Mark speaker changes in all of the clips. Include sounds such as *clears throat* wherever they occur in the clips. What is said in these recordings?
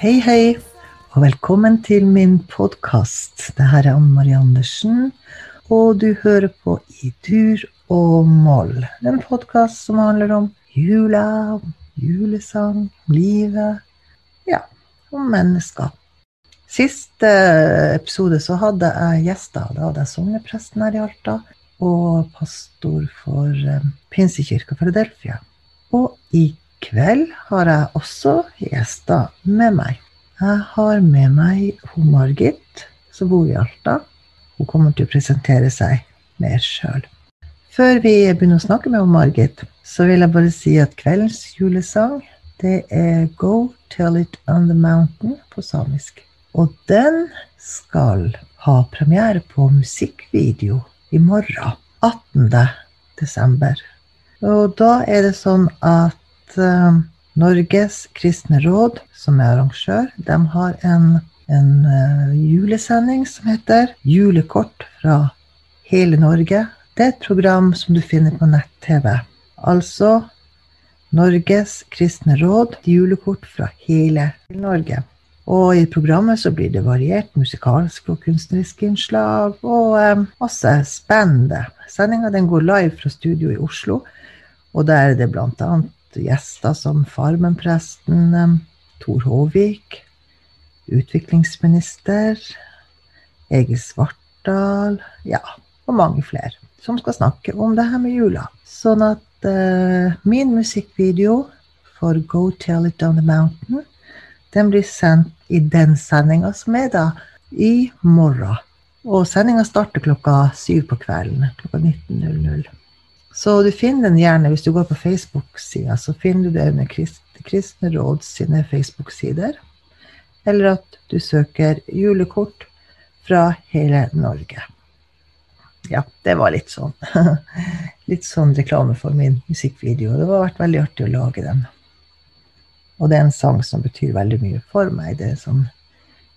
Speaker 1: Hei, hei, og velkommen til min podkast. Det her er Anne Marie Andersen, og du hører på I dur og moll. En podkast som handler om jula, om julesang, om livet, ja, om mennesker. Siste episode så hadde jeg gjester. Da hadde jeg sognepresten her i Alta og pastor for eh, Pinsekirka Philadelphia. Og i kveld har jeg også gjester med meg. Jeg har med meg hun Margit, som bor i Alta. Hun kommer til å presentere seg mer sjøl. Før vi begynner å snakke med hun Margit, så vil jeg bare si at kveldens julesang det er Go Tell It On The Mountain på samisk. Og den skal ha premiere på musikkvideo i morgen, 18. desember. Og da er det sånn at uh, Norges kristne råd, som er arrangør, de har en, en uh, julesending som heter Julekort fra hele Norge. Det er et program som du finner på nett-TV. Altså Norges kristne råd, julekort fra hele Norge. Og i programmet så blir det variert musikalske og kunstneriske innslag, og eh, masse spennende. Sendinga går live fra studio i Oslo, og der er det bl.a gjester som Farmen-presten Tor Håvik, utviklingsminister Egil Svartdal, ja, og mange flere som skal snakke om det her med jula. Sånn at uh, min musikkvideo for Go Tell It Down the Mountain, den blir sendt i den sendinga som er da i morgen. Og sendinga starter klokka syv på kvelden. Klokka 19.00. Så du finner den gjerne hvis du går på Facebook-sida, så finner du det under Kristne Råd sine Facebook-sider. Eller at du søker julekort fra hele Norge. Ja, det var litt sånn *laughs* Litt sånn reklame for min musikkvideo. Det har vært veldig artig å lage den. Og det er en sang som betyr veldig mye for meg. Det er en sånn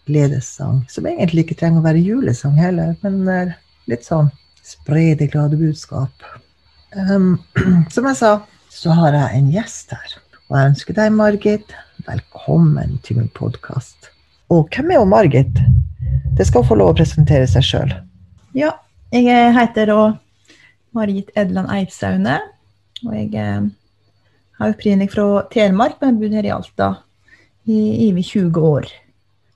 Speaker 1: gledessang, som egentlig ikke trenger å være julesang heller, men litt sånn spre det glade budskap. Um, *clears throat* som jeg sa, så har jeg en gjest her. Og jeg ønsker deg, Margit, velkommen til min podkast. Og hvem er hun Margit? Det skal hun få lov å presentere seg sjøl.
Speaker 2: Ja, jeg heter da Margit Edland Eidsaune. Og jeg er har opprinnelig fra Telemark, men bodd her i Alta i over 20 år.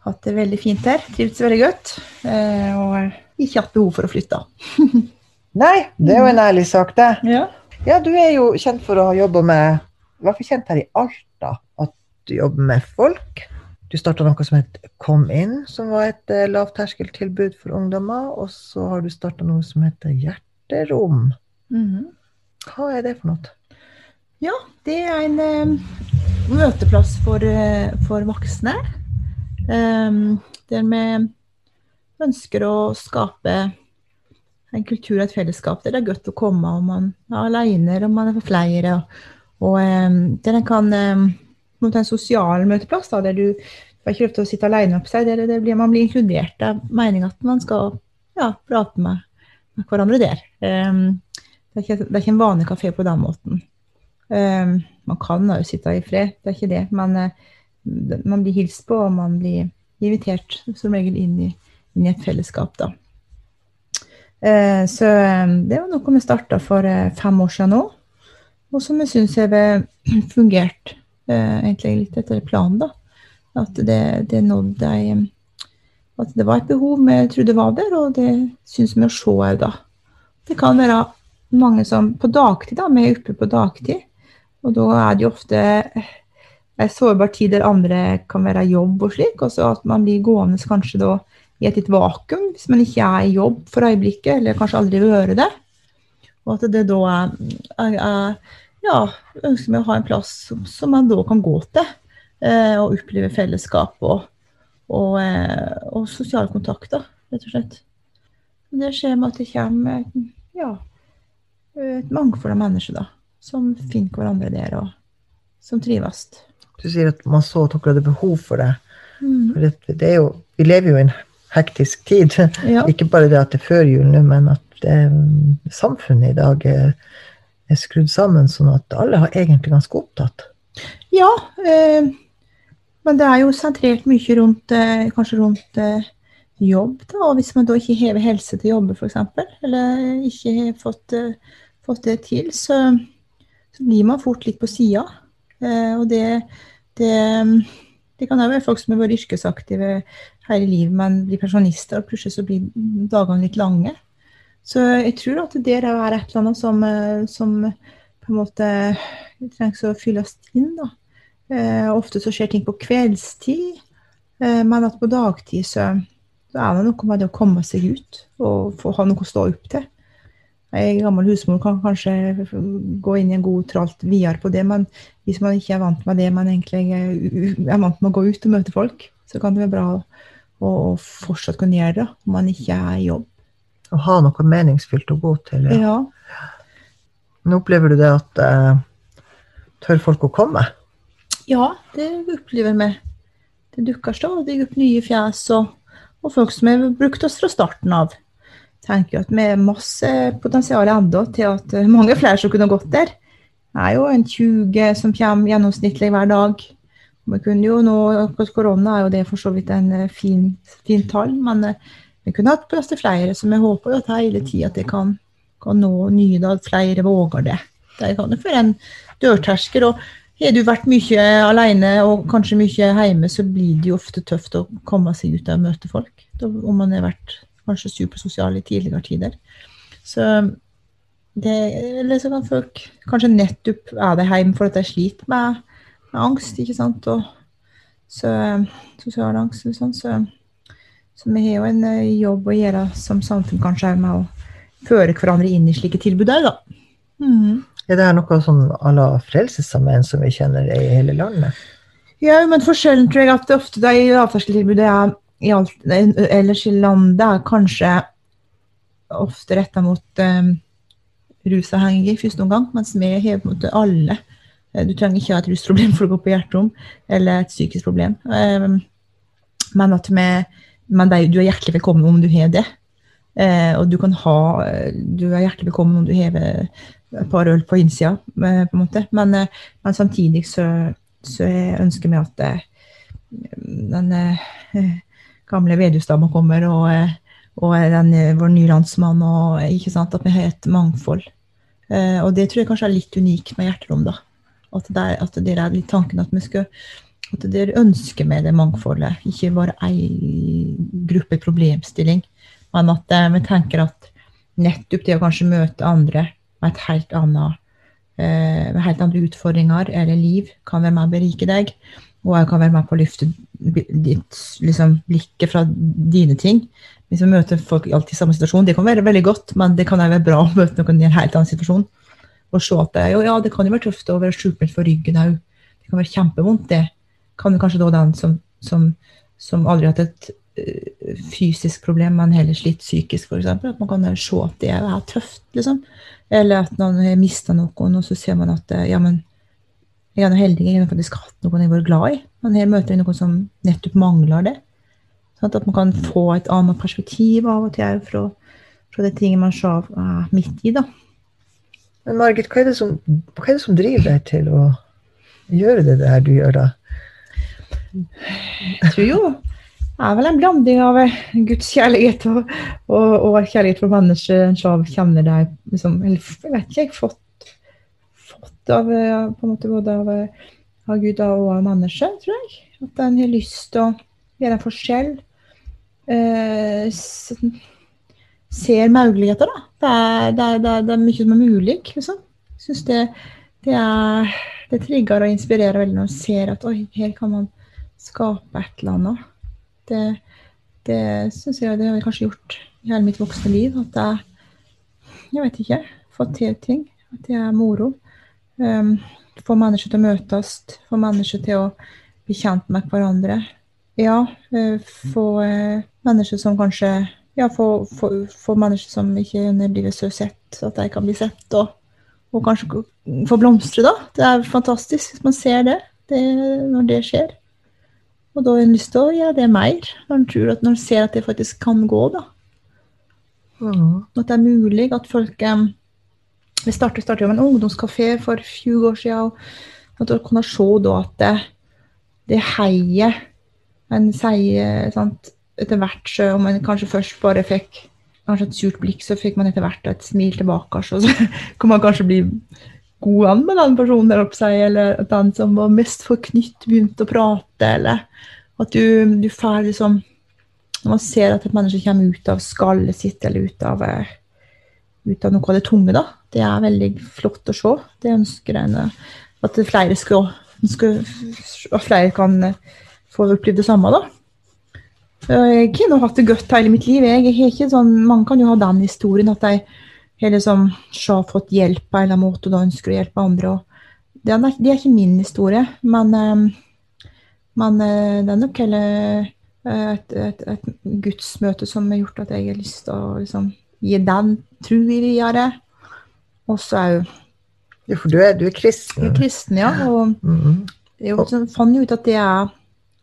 Speaker 2: Hatt det veldig fint her. Trivdes veldig godt. Eh, og ikke hatt behov for å flytte. *laughs*
Speaker 1: Nei, det er jo en ærlig sak, det.
Speaker 2: Ja.
Speaker 1: ja, du er jo kjent for å ha jobba med I hvert fall kjent her i Alta at du jobber med folk. Du starta noe som het Kom inn, som var et eh, lavterskeltilbud for ungdommer. Og så har du starta noe som heter Hjerterom.
Speaker 2: Mm -hmm.
Speaker 1: Hva er det for noe?
Speaker 2: Ja, det er en eh, møteplass for, eh, for voksne. Um, der vi ønsker å skape en kultur og et fellesskap der det er godt å komme om man er alene eller om man er for flere. Og, um, der en kan um, en sosial møteplass da, der du får ikke lov til å sitte alene opp seg. Der, blir, man blir inkludert. Det er meningen at man skal ja, prate med, med, hverandre der. Um, det, er ikke, det, er ikke, en vanlig kafé på den måten. Um, man kan jo sitte i fred, det er ikke det. Men uh, man blir hilst på, og man blir invitert som regel inn i, inn i et fellesskap. da. Eh, så eh, det var noe vi starta for eh, fem år siden nå, og som jeg syns har *clears throat* fungert egentlig litt etter planen. da. At det, det nådde ei At det var et behov vi trodde var der, og det syns vi å se òg, da. Det kan være mange som på dagtid, da, vi er oppe på dagtid, og da er det jo ofte en sårbar tid der andre kan være jobb og slik, og så at man blir gående kanskje da i et litt vakuum hvis man ikke er i jobb for øyeblikket, eller kanskje aldri vil gjøre det. Og at det da er, er, er Ja, ønsker meg å ha en plass som man da kan gå til eh, og oppleve fellesskap og, og, eh, og sosiale kontakter, rett og slett. Det skjer med at det kommer ja, et mangfold av mennesker da, som finner hverandre der, og som trives.
Speaker 1: Du sier at man så at dere hadde behov for det.
Speaker 2: Mm.
Speaker 1: For det, det jo, vi lever jo i en hektisk tid. *laughs*
Speaker 2: Ja.
Speaker 1: Ikke bare det at det er før jul nå, men at det, samfunnet i dag er, er, skrudd sammen sånn at alle har egentlig ganske opptatt.
Speaker 2: Ja. Eh, Men det er jo sentrert mye rundt eh, kanskje rundt eh, jobb, da. Og hvis man da ikke hever helse til å jobbe, f.eks., eller ikke har fått, eh, fått det til, så, så, blir man fort litt på sida. Og det, det, det kan være folk som har vært yrkesaktive hele livet, men blir pensjonister, og plutselig så blir dagene litt lange. Så jeg tror at det er et eller annet som, som på en måte trengs å fylles inn. da. Eh, ofte så skjer ting på kveldstid, eh, men at på dagtid så, så, er det noe med det å komme seg ut og få ha noe å stå opp til. Ei gammel husmor kan kanskje gå inn i en god tralt videre på det, men hvis man ikke er vant med det, men egentlig er vant med å gå ut og møte folk, så kan det være bra å, å fortsatt kunne gjøre det om man ikke er i jobb.
Speaker 1: Å ha noe meningsfylt å gå til.
Speaker 2: Ja.
Speaker 1: ja. Nå opplever du det at uh, tør folk å komme?
Speaker 2: Ja, det opplever vi. Det dukker stadig opp nye fjes og, og, folk som har brukt oss fra starten av. tenker at har masse potensial ennå til at mange flere som kunne gått der. Det er jo en 20 som kommer gjennomsnittlig hver dag. Vi kunne jo nå, Korona er jo det for så vidt en eh, fin, fin tall, men eh, vi kunne hatt plass til flere. Så vi håper jo at hele tida kan, kan nå nye, da flere våger det. Det kan jo være en dørtersker. og har du vært mye alene og kanskje mye hjemme, så blir det jo ofte tøft å komme seg ut og møte folk. Om man har vært kanskje supersosiale i tidligere tider. Så det, eller så kan folk kanskje nettopp er det hjemme fordi de sliter med, med, angst, ikke sant. Og så, sosial angst og sånn. Så, så, vi har jo en eh, jobb å gjøre som samfunn kanskje med å føre hverandre inn i slike tilbud òg, da.
Speaker 1: Mm. Er det noe sånn à la Frelsesarmeen som vi kjenner i hele landet?
Speaker 2: Ja, men forskjellen tror jeg at ofte de lavterskeltilbudet er ellers i landet er kanskje ofte retta mot um, rusavhengige i første omgang, mens vi har på en alle. Eh, du trenger ikke ha et rusproblem for å gå på hjerterom, eller et psykisk problem. Um, men at vi, men det, du er hjertelig velkommen om du har det. Uh, og du kan ha Du er hjertelig velkommen om du hever et par øl på innsida, eh, på en måte. Men, eh, men samtidig så, så ønsker vi at den gamle Vedusdama kommer, og, og den, vår nye landsmann, og ikke sant, at vi har et mangfold. Og det tror jeg kanskje er litt unikt med Hjerterom. da. At det, er, at det er litt tanken at vi skal at dere ønsker med det mangfoldet, ikke bare ei gruppe problemstilling, men at vi tenker at nettopp det å kanskje møte andre med et helt annet med eh, helt andre utfordringer eller liv kan være med å berike deg. Og jeg kan være med på å løfte ditt liksom, blikket fra dine ting. Hvis vi møter folk alltid i samme situasjon, det kan være veldig godt, men det kan være bra å møte noen i en helt annen situasjon. Og se at det, jo, ja, det kan jo være tøft å være sjukmeldt for ryggen òg. Det kan være kjempevondt, det. Kan jo kanskje da den som, som, som aldri har hatt et uh, fysisk problem, men heller slitt psykisk, f.eks. At man kan se at det er tøft, liksom. Eller at noen har mista noen, og så ser man at eh, ja, men jeg er heldig, jeg har faktisk hatt noen jeg har vært glad i. Men her møter jeg noen som nettopp mangler det. Sånn at man kan få et annet perspektiv av og til fra, fra det tinget man ser midt i. da.
Speaker 1: Men Margit, hva er, som, hva er, det som, driver deg til å gjøre det der du gjør, da?
Speaker 2: Jeg tror jo det er vel en blanding av Guds kjærlighet og, og, og kjærlighet for mennesker. som kjenner deg liksom, Eller jeg vet ikke, jeg har fått, eh, på en måte både av, eh, av Gud og av mennesket, tror jeg. At en har lyst til å gjøre en forskjell. Eh, ser muligheter, da. Det er, det, er, det, er, det er, mye som er mulig. Liksom. Jeg syns det, er, det trigger og inspirerer veldig når man ser at oi, her kan man skape et eller annet. Det, det syns jeg det har jeg kanskje gjort i hele mitt voksne liv. At jeg jeg vet ikke fått til ting. At det er moro. Um, få mennesker til å møtes. Få mennesker til å bli kjent med hverandre. Ja, uh, få uh, mennesker som kanskje ja, få, få, få, mennesker som ikke blir så sett, at de kan bli sett. Og, og kanskje få blomstre, da. Det er fantastisk hvis man ser det, det når det skjer. Og da har en lyst til å gjøre det mer, når en tror at når en ser at det faktisk kan gå. da. Mm. At det er mulig at folk um, Vi startet, startet med en ungdomskafé for 20 år siden. og At dere kunne se da at det, det heiet en sier sant, etter hvert, så om man kanskje først bare fikk kanskje et surt blikk, så fikk man etter hvert et smil tilbake, og så *laughs* kan man kanskje bli god an med den personen der oppe eller at den som var mest forknytt, begynte å prate, eller at du, du får liksom Når man ser at et menneske kommer ut av skallet sitt, eller ut av, eh, ut av noe av det tunge, da. Det er veldig flott å se. Det ønsker en at flere skal, skal at flere kan få oppleve det samme, da. Jeg har nå hatt det godt hele mitt liv. Jeg har ikke sånn, mange kan jo ha den historien at de har liksom fått hjelp på en eller annen måte og da ønsker å hjelpe andre. det, er, det er ikke min historie, men, eh, men eh, det er nok heller et, et, et, gudsmøte som har gjort at jeg har lyst til å liksom, gi den tru videre. Og så er jo
Speaker 1: ja, For du er, du er kristen?
Speaker 2: Jeg er kristen, ja. Og jeg fant jo ut at det er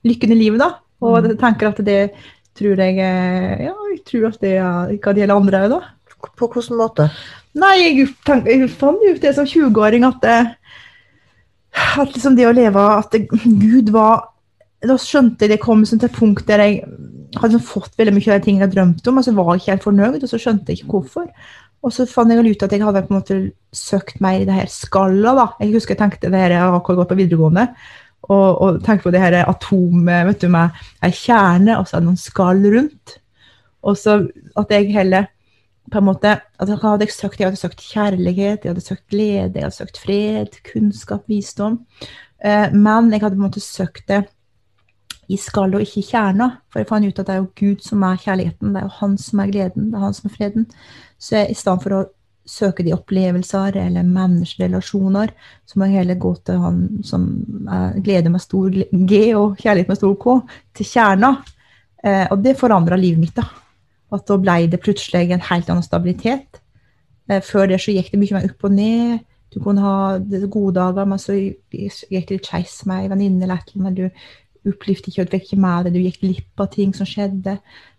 Speaker 2: lykken i livet, da. Og jeg tenker at det tror jeg Ja, jeg tror at det er hva det gjelder andre òg, da.
Speaker 1: På hvilken måte?
Speaker 2: Nei, jeg, tenk, jeg fant ut det som 20-åring at, det, at liksom det å leve At det, Gud var Da skjønte jeg det kom til et punkt der jeg hadde fått veldig mye av de tingene jeg drømte om, og så var jeg ikke helt fornøyd, og så skjønte jeg ikke hvorfor. Og så fant jeg ut at jeg hadde på en måte søkt mer i det her skallet. da. Jeg husker jeg tenkte det her, jeg har gått på videregående og, og tenkte på det her atomet vet du, med ei kjerne og så noen skall rundt. Og så at jeg heller på en måte, at jeg hadde søkt, jeg hadde søkt kjærlighet, jeg hadde søkt glede, jeg hadde søkt fred, kunnskap, visdom. Eh, men jeg hadde på en måte søkt det i skallet og ikke i kjerna. For jeg fant ut at det er jo Gud som er kjærligheten, det er jo Han som er gleden, det er Han som er freden. Så jeg, i stedet for å søke de opplevelser eller menneskerelasjoner, så må jeg heller gå til han som er glede med stor G og kjærlighet med stor K, til kjerna. Eh, og det forandra livet mitt. da. At da ble det plutselig en helt annen stabilitet. Eh, før det så gikk det mye mer opp og ned. Du kunne ha gode dager, men så gikk det litt skeis med ei venninne eller et eller annet. Du opplevde ikke at ikke med deg, du gikk glipp av ting som skjedde.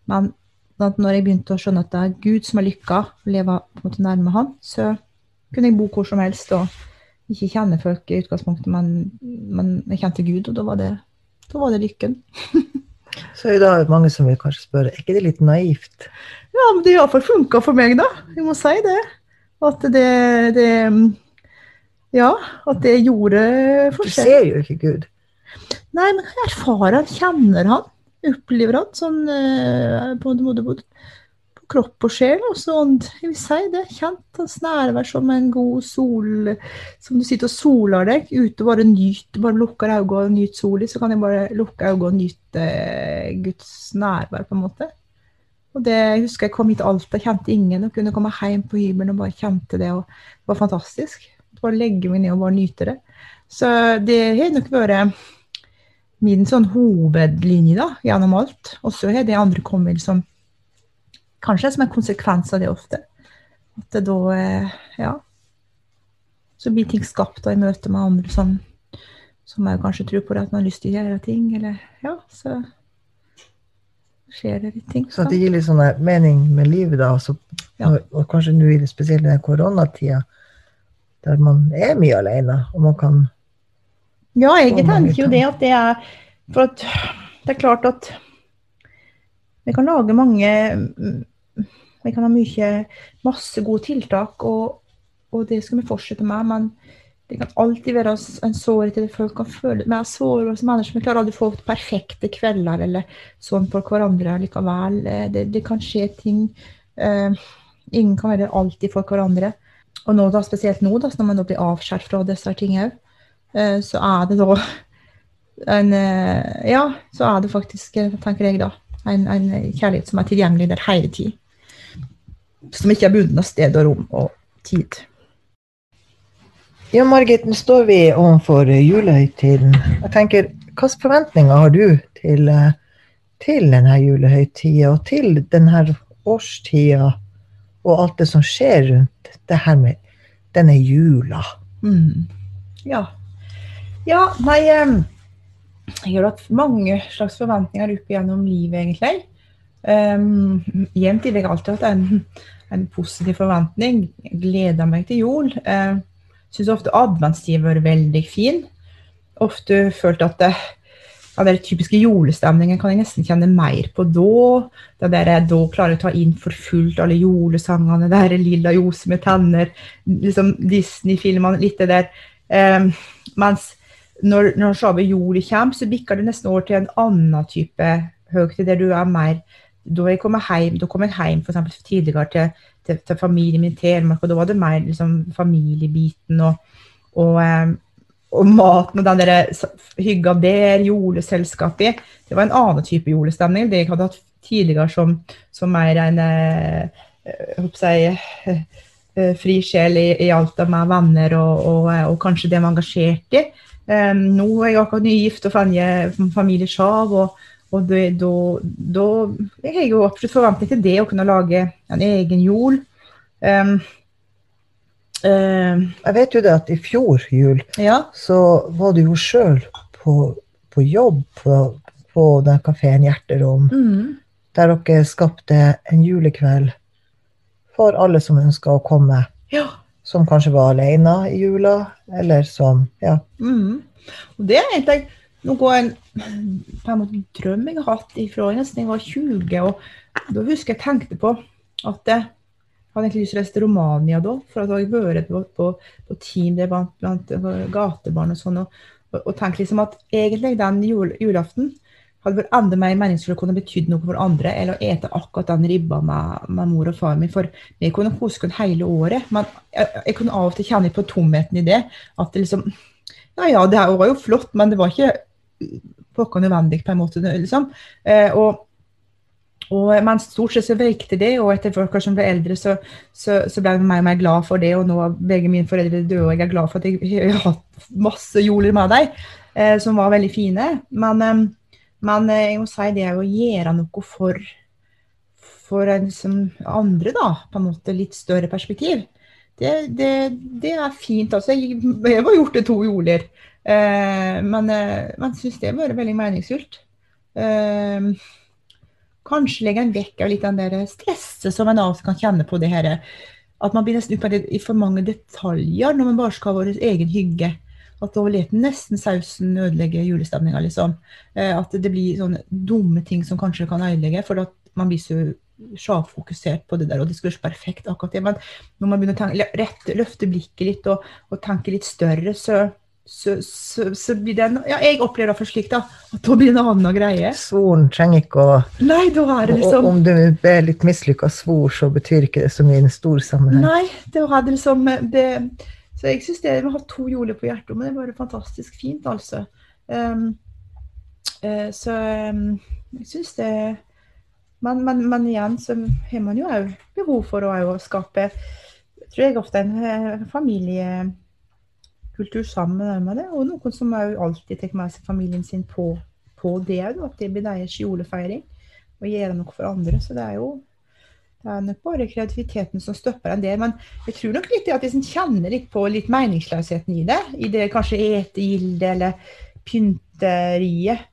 Speaker 2: Men når jeg begynte å skjønne at det er Gud som har lykka, å leve på en måte nærme Han, så kunne jeg bo hvor som helst og ikke kjenne folk i utgangspunktet, men, men jeg kjente Gud, og da var det, da var det lykken. *laughs*
Speaker 1: så er det mange som vil kanskje spørre, er ikke det litt naivt?
Speaker 2: Ja, men det har iallfall funka for meg, da. Jeg må si det. At det, det Ja, at det gjorde
Speaker 1: forskjell. Du ser jo ikke Gud.
Speaker 2: Nei, men jeg erfarer han, kjenner han opplever han sånn eh, på, på, på, kropp og sjel. Og sånn, jeg vil si det, kjent hans nærvær som en god sol Som du sitter og soler deg ute og bare nyter, bare lukker øynene og nyter sola, så kan jeg bare lukke øynene og nyte eh, Guds nærvær, på en måte. Og det jeg husker jeg kom hit til Alta, kjente ingen, og kunne komme hjem på hybelen og bare kjente det. og Det var fantastisk. Bare legge meg ned og bare nyte det. Så det har nok vært min sånn hovedlinje da, gjennom alt. Og så har det andre kommet som kanskje som en konsekvens av det ofte. At det da eh, Ja. Så blir ting skapt da, i møte med andre som, som jeg kanskje tror på det, at man har lyst til å gjøre ting, eller Ja, så skjer det litt ting.
Speaker 1: Så det gir litt sånn mening med livet, da, også, ja. og kanskje nå i det spesielle den koronatida, der man er mye alene, og man kan
Speaker 2: ja, jeg tenker jo det at det er For at det er klart at vi kan lage mange Vi kan ha mye masse gode tiltak, og, og det skal vi fortsette med. Men det kan alltid være en sårhet til folk kan føle Vi er sårbare som mennesker. Vi klarer aldri å få perfekte kvelder eller sånn for hverandre likevel. Det, det kan skje ting. Uh, ingen kan være alltid for hverandre. Og nå da, spesielt nå, da, når man blir avskåret fra disse tingene òg. Eh, så er det da en eh, Ja, så er det faktisk, eh, tenker jeg da, en, en kjærlighet som er tilgjengelig der hele tid. Som ikke er bundet av sted og rom og tid.
Speaker 1: Ja, Margit, nå står vi overfor julehøytiden. Jeg tenker, Hvilke forventninger har du til, til denne julehøytida og til denne årstida og alt det som skjer rundt det her med denne jula?
Speaker 2: Mm. Ja, ja, nei Jeg har hatt mange slags forventninger opp gjennom livet, egentlig. Um, jevnt vil jeg alltid hatt en, en positiv forventning. Jeg gleder meg til jul. Uh, Syns ofte adventstid har vært veldig fin. Ofte følt at det, ja, den typiske julestemningen kan jeg nesten kjenne mer på da. Da der jeg da klarer å ta inn for fullt alle julesangene. Det her Lilla Jose med tenner, liksom Disney-filmene, litt det der. Um, mens når, når Shabe juli kommer, så bikker det nesten over til en annen type høytid, der du er mer Da jeg kommer hjem, da kom jeg hjem for eksempel, tidligere til, til, til familien min i Telemark, og da var det mer liksom, familiebiten og, og um, og maten og den der hygga der, juleselskapet Det var en annen type julestemning. Det jeg hadde hatt tidligere som, som mer en eh, jeg, eh, fri sjel i, i, alt av meg venner og, og, og, kanskje det jeg var engasjert i. Um, nå er jeg akkurat nygift og familie Sjav, og, og da Jeg har jo absolutt forventning til det, å kunne lage en egen jul. Um,
Speaker 1: Uh, jeg vet jo det at i fjor jul ja. så var du jo sjøl på, på, jobb på, på den kafeen Hjerterom, mm. der dere skapte en julekveld for alle som ønska å komme. Ja. Som kanskje var alene i jula, eller som Ja. Mm.
Speaker 2: Og det er egentlig noe en, på en måte drøm jeg har hatt fra nesten jeg var 20. Og da husker jeg tenkte på at jeg hadde egentlig lyst til å reise til Romania da, for at jeg har vært på, på, på team der blant, blant gatebarn og sånn. Og, og, og tenkt liksom at egentlig den jul, julaften hadde vært enda mer meningsfullt å kunne betydd noe for andre eller å ete akkurat den ribba med, med mor og far min. For vi kunne huske den hele året. Men jeg, jeg, kunne av og til kjenne på tomheten i det. At det liksom Ja ja, det var jo flott, men det var ikke pokker nødvendig på en måte. liksom. Eh, og og men stort sett så virket det, og etter hvert som ble eldre, så, så, så, ble jeg mer og mer glad for det. Og nå er begge mine foreldre døde, og jeg er glad for at jeg *laughs* har hatt masse joler med dem, eh, som var veldig fine. Men, eh, men, eh, jeg må si det å gjøre noe for, for liksom, andre, da. På en måte litt større perspektiv. Det, det, det er fint. altså. Jeg, jeg har gjort det to joler, eh, men, jeg men syns det har vært veldig meningsfylt. Eh, Kanskje legge en vekk av litt den der stresset som en av kan kjenne på det her. At man blir nesten oppe i for mange detaljer når man bare skal ha vår egen hygge. At da vet nesten sausen ødelegge julestemninga, liksom. Eh, at det blir sånne dumme ting som kanskje kan ødelegge, for at man blir så sjavfokusert på det der, og det skulle være så perfekt akkurat det. Men når man begynner å tenke, rette, løfte blikket litt og, og tenke litt større, så så, så, så, blir det en, ja, Jeg opplever det for slik, da. At da blir det en annen greie.
Speaker 1: Svoren trenger ikke å
Speaker 2: Nei, da er det liksom...
Speaker 1: Om du er litt mislykka svor, så betyr ikke det så mye i en stor sammenheng.
Speaker 2: Nei, det var det liksom det, Så jeg det med å ha to joler på hjertet, men det bare fantastisk fint, altså. Um, uh, så um, jeg syns det men, men, men, igjen så har man jo òg behov for å skape tror jeg ofte en familiekultur sammen med det. Og noen som òg alltid tar med seg familien sin på, på det òg, at det blir deres julefeiring. Og gjøre noe for andre. Så det er jo er nok bare kreativiteten som stopper en der. Men jeg tror nok litt at hvis en kjenner litt på litt meningsløsheten i det, i det kanskje etegildet eller pynteriet,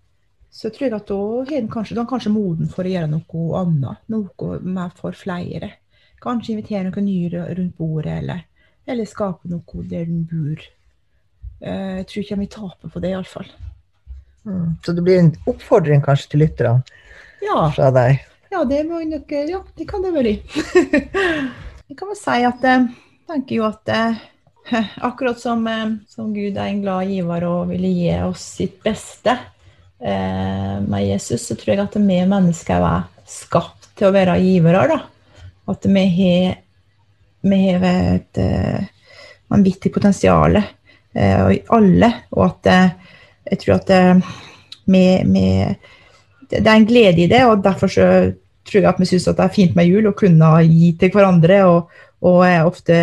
Speaker 2: så tror jeg at da er en kanskje, kanskje moden for å gjøre noe annet. Noe mer for flere. Kanskje invitere noen nye rundt bordet, eller, eller skape noe der en bor. Eh, jeg tror ikke vi vil tape på det, iallfall.
Speaker 1: Mm. Så det blir en oppfordring kanskje til lytterne
Speaker 2: ja.
Speaker 1: fra deg?
Speaker 2: Ja, det må nok, ja, det kan det være. *laughs* jeg kan vel si at jeg eh, tenker jo at eh, *laughs* akkurat som, som, Gud er en glad giver og ville gi oss sitt beste med Jesus, så tror jeg at vi mennesker er skapt til å være givere. da. At vi har, vi har et vanvittig potensial Eh, alle. Og at eh, jeg tror at vi, med, det er en glede i det, og derfor så tror jeg at vi syns det er fint med jul å kunne gi til hverandre. Og, og ofte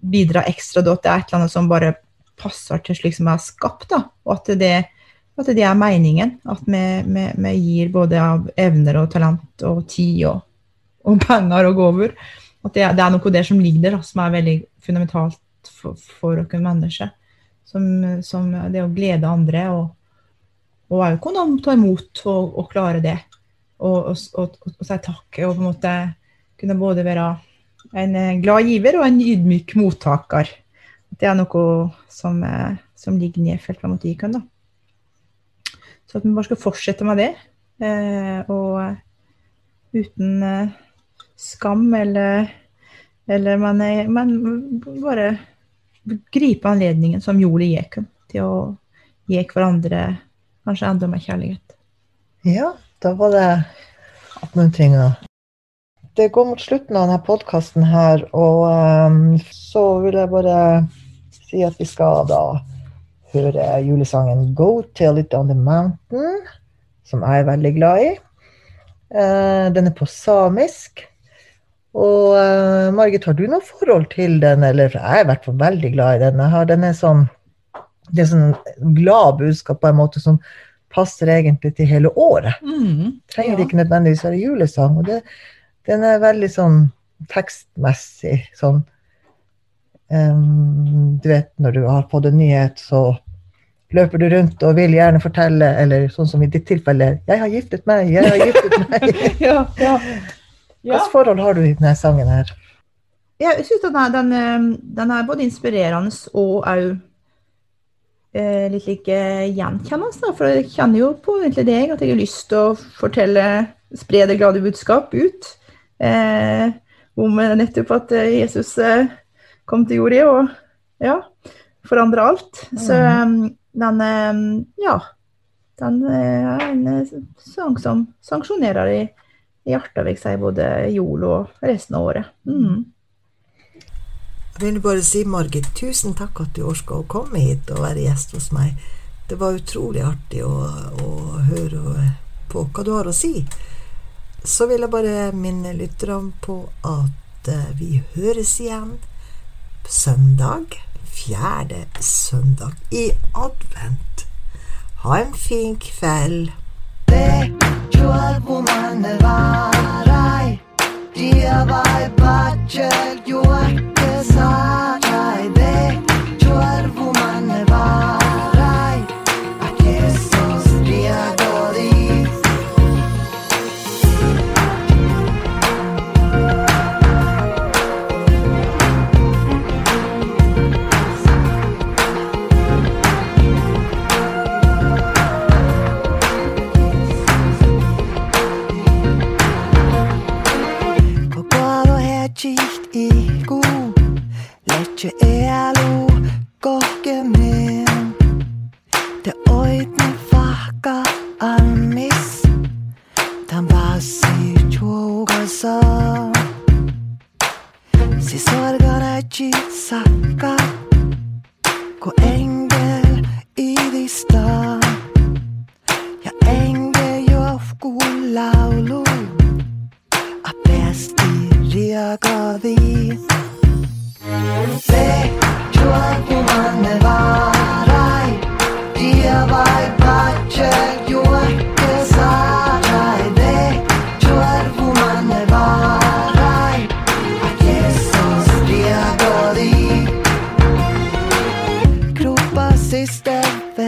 Speaker 2: bidra ekstra da, er et eller annet som bare passer til slik som jeg er skapt. Da. Og at det, at det er meningen. At vi, vi, vi, gir både av evner og talent og tid og, og penger og gaver. At det, det, er noe der som ligger der, som er veldig fundamentalt for, for oss mennesker. Som, som, det å glede andre og, og også kunne ta imot og, og klare det. Og, og, og, si takk. Og på en måte kunne både være en glad giver og en ydmyk mottaker. Det er noe som, som ligger nedfelt på oss. Så at vi bare skal fortsette med det. Eh, og uten eh, skam eller Eller man, er, man bare gripe anledningen som gjorde Jekum, til å gi hverandre kanskje enda mer kjærlighet.
Speaker 3: Ja, da var det oppmuntringa. Det går mot slutten av denne podkasten her, og um, så vil jeg bare si at vi skal da høre julesangen 'Go Tell It On The Mountain', som jeg er veldig glad i. Uh, den er på samisk. Og uh, Margit, har du noe forhold til den? Eller, jeg er i hvert fall veldig glad i den. Jeg har, den er sånn, det er sånn glad budskap på en måte som passer egentlig til hele året.
Speaker 2: Mm,
Speaker 3: Trenger
Speaker 2: ja.
Speaker 3: ikke nødvendigvis være julesang. Og det, den er veldig sånn tekstmessig sånn um, Du vet når du har fått en nyhet, så løper du rundt og vil gjerne fortelle, eller sånn som i ditt tilfelle 'Jeg har giftet meg! Jeg har giftet meg!' *laughs*
Speaker 2: ja, ja.
Speaker 3: Hvilket forhold har du i denne sangen her?
Speaker 2: Jeg syns den, den, eh, den er både inspirerende og òg litt like gjenkjennelse, For jeg kjenner jo på egentlig deg at jeg har lyst til å fortelle, spre det glade budskap ut. Eh, om eh, nettopp at eh, Jesus eh, kom til jorda og ja, forandra alt. Så eh, den eh, ja. Den eh, er en eh, sang som sanksjonerer i i hjertet, vil jeg si, både jul og resten av året. Mm.
Speaker 3: Jeg vil bare si, Margit, tusen takk at du orka å komme hit og være gjest hos meg. Det var utrolig artig å, å høre på hva du har å si. Så vil jeg bare minne lytterne på at eh, vi høres igjen søndag. Fjerde søndag i advent. Ha en fin kveld.
Speaker 1: Juolvumane varai, dia vai bacel juokke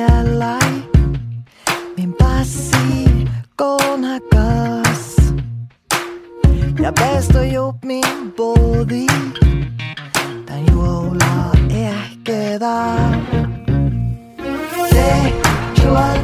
Speaker 1: siste velai Min passi konakas Jeg best å gjort min body Den jola er ikke der Se, kjøl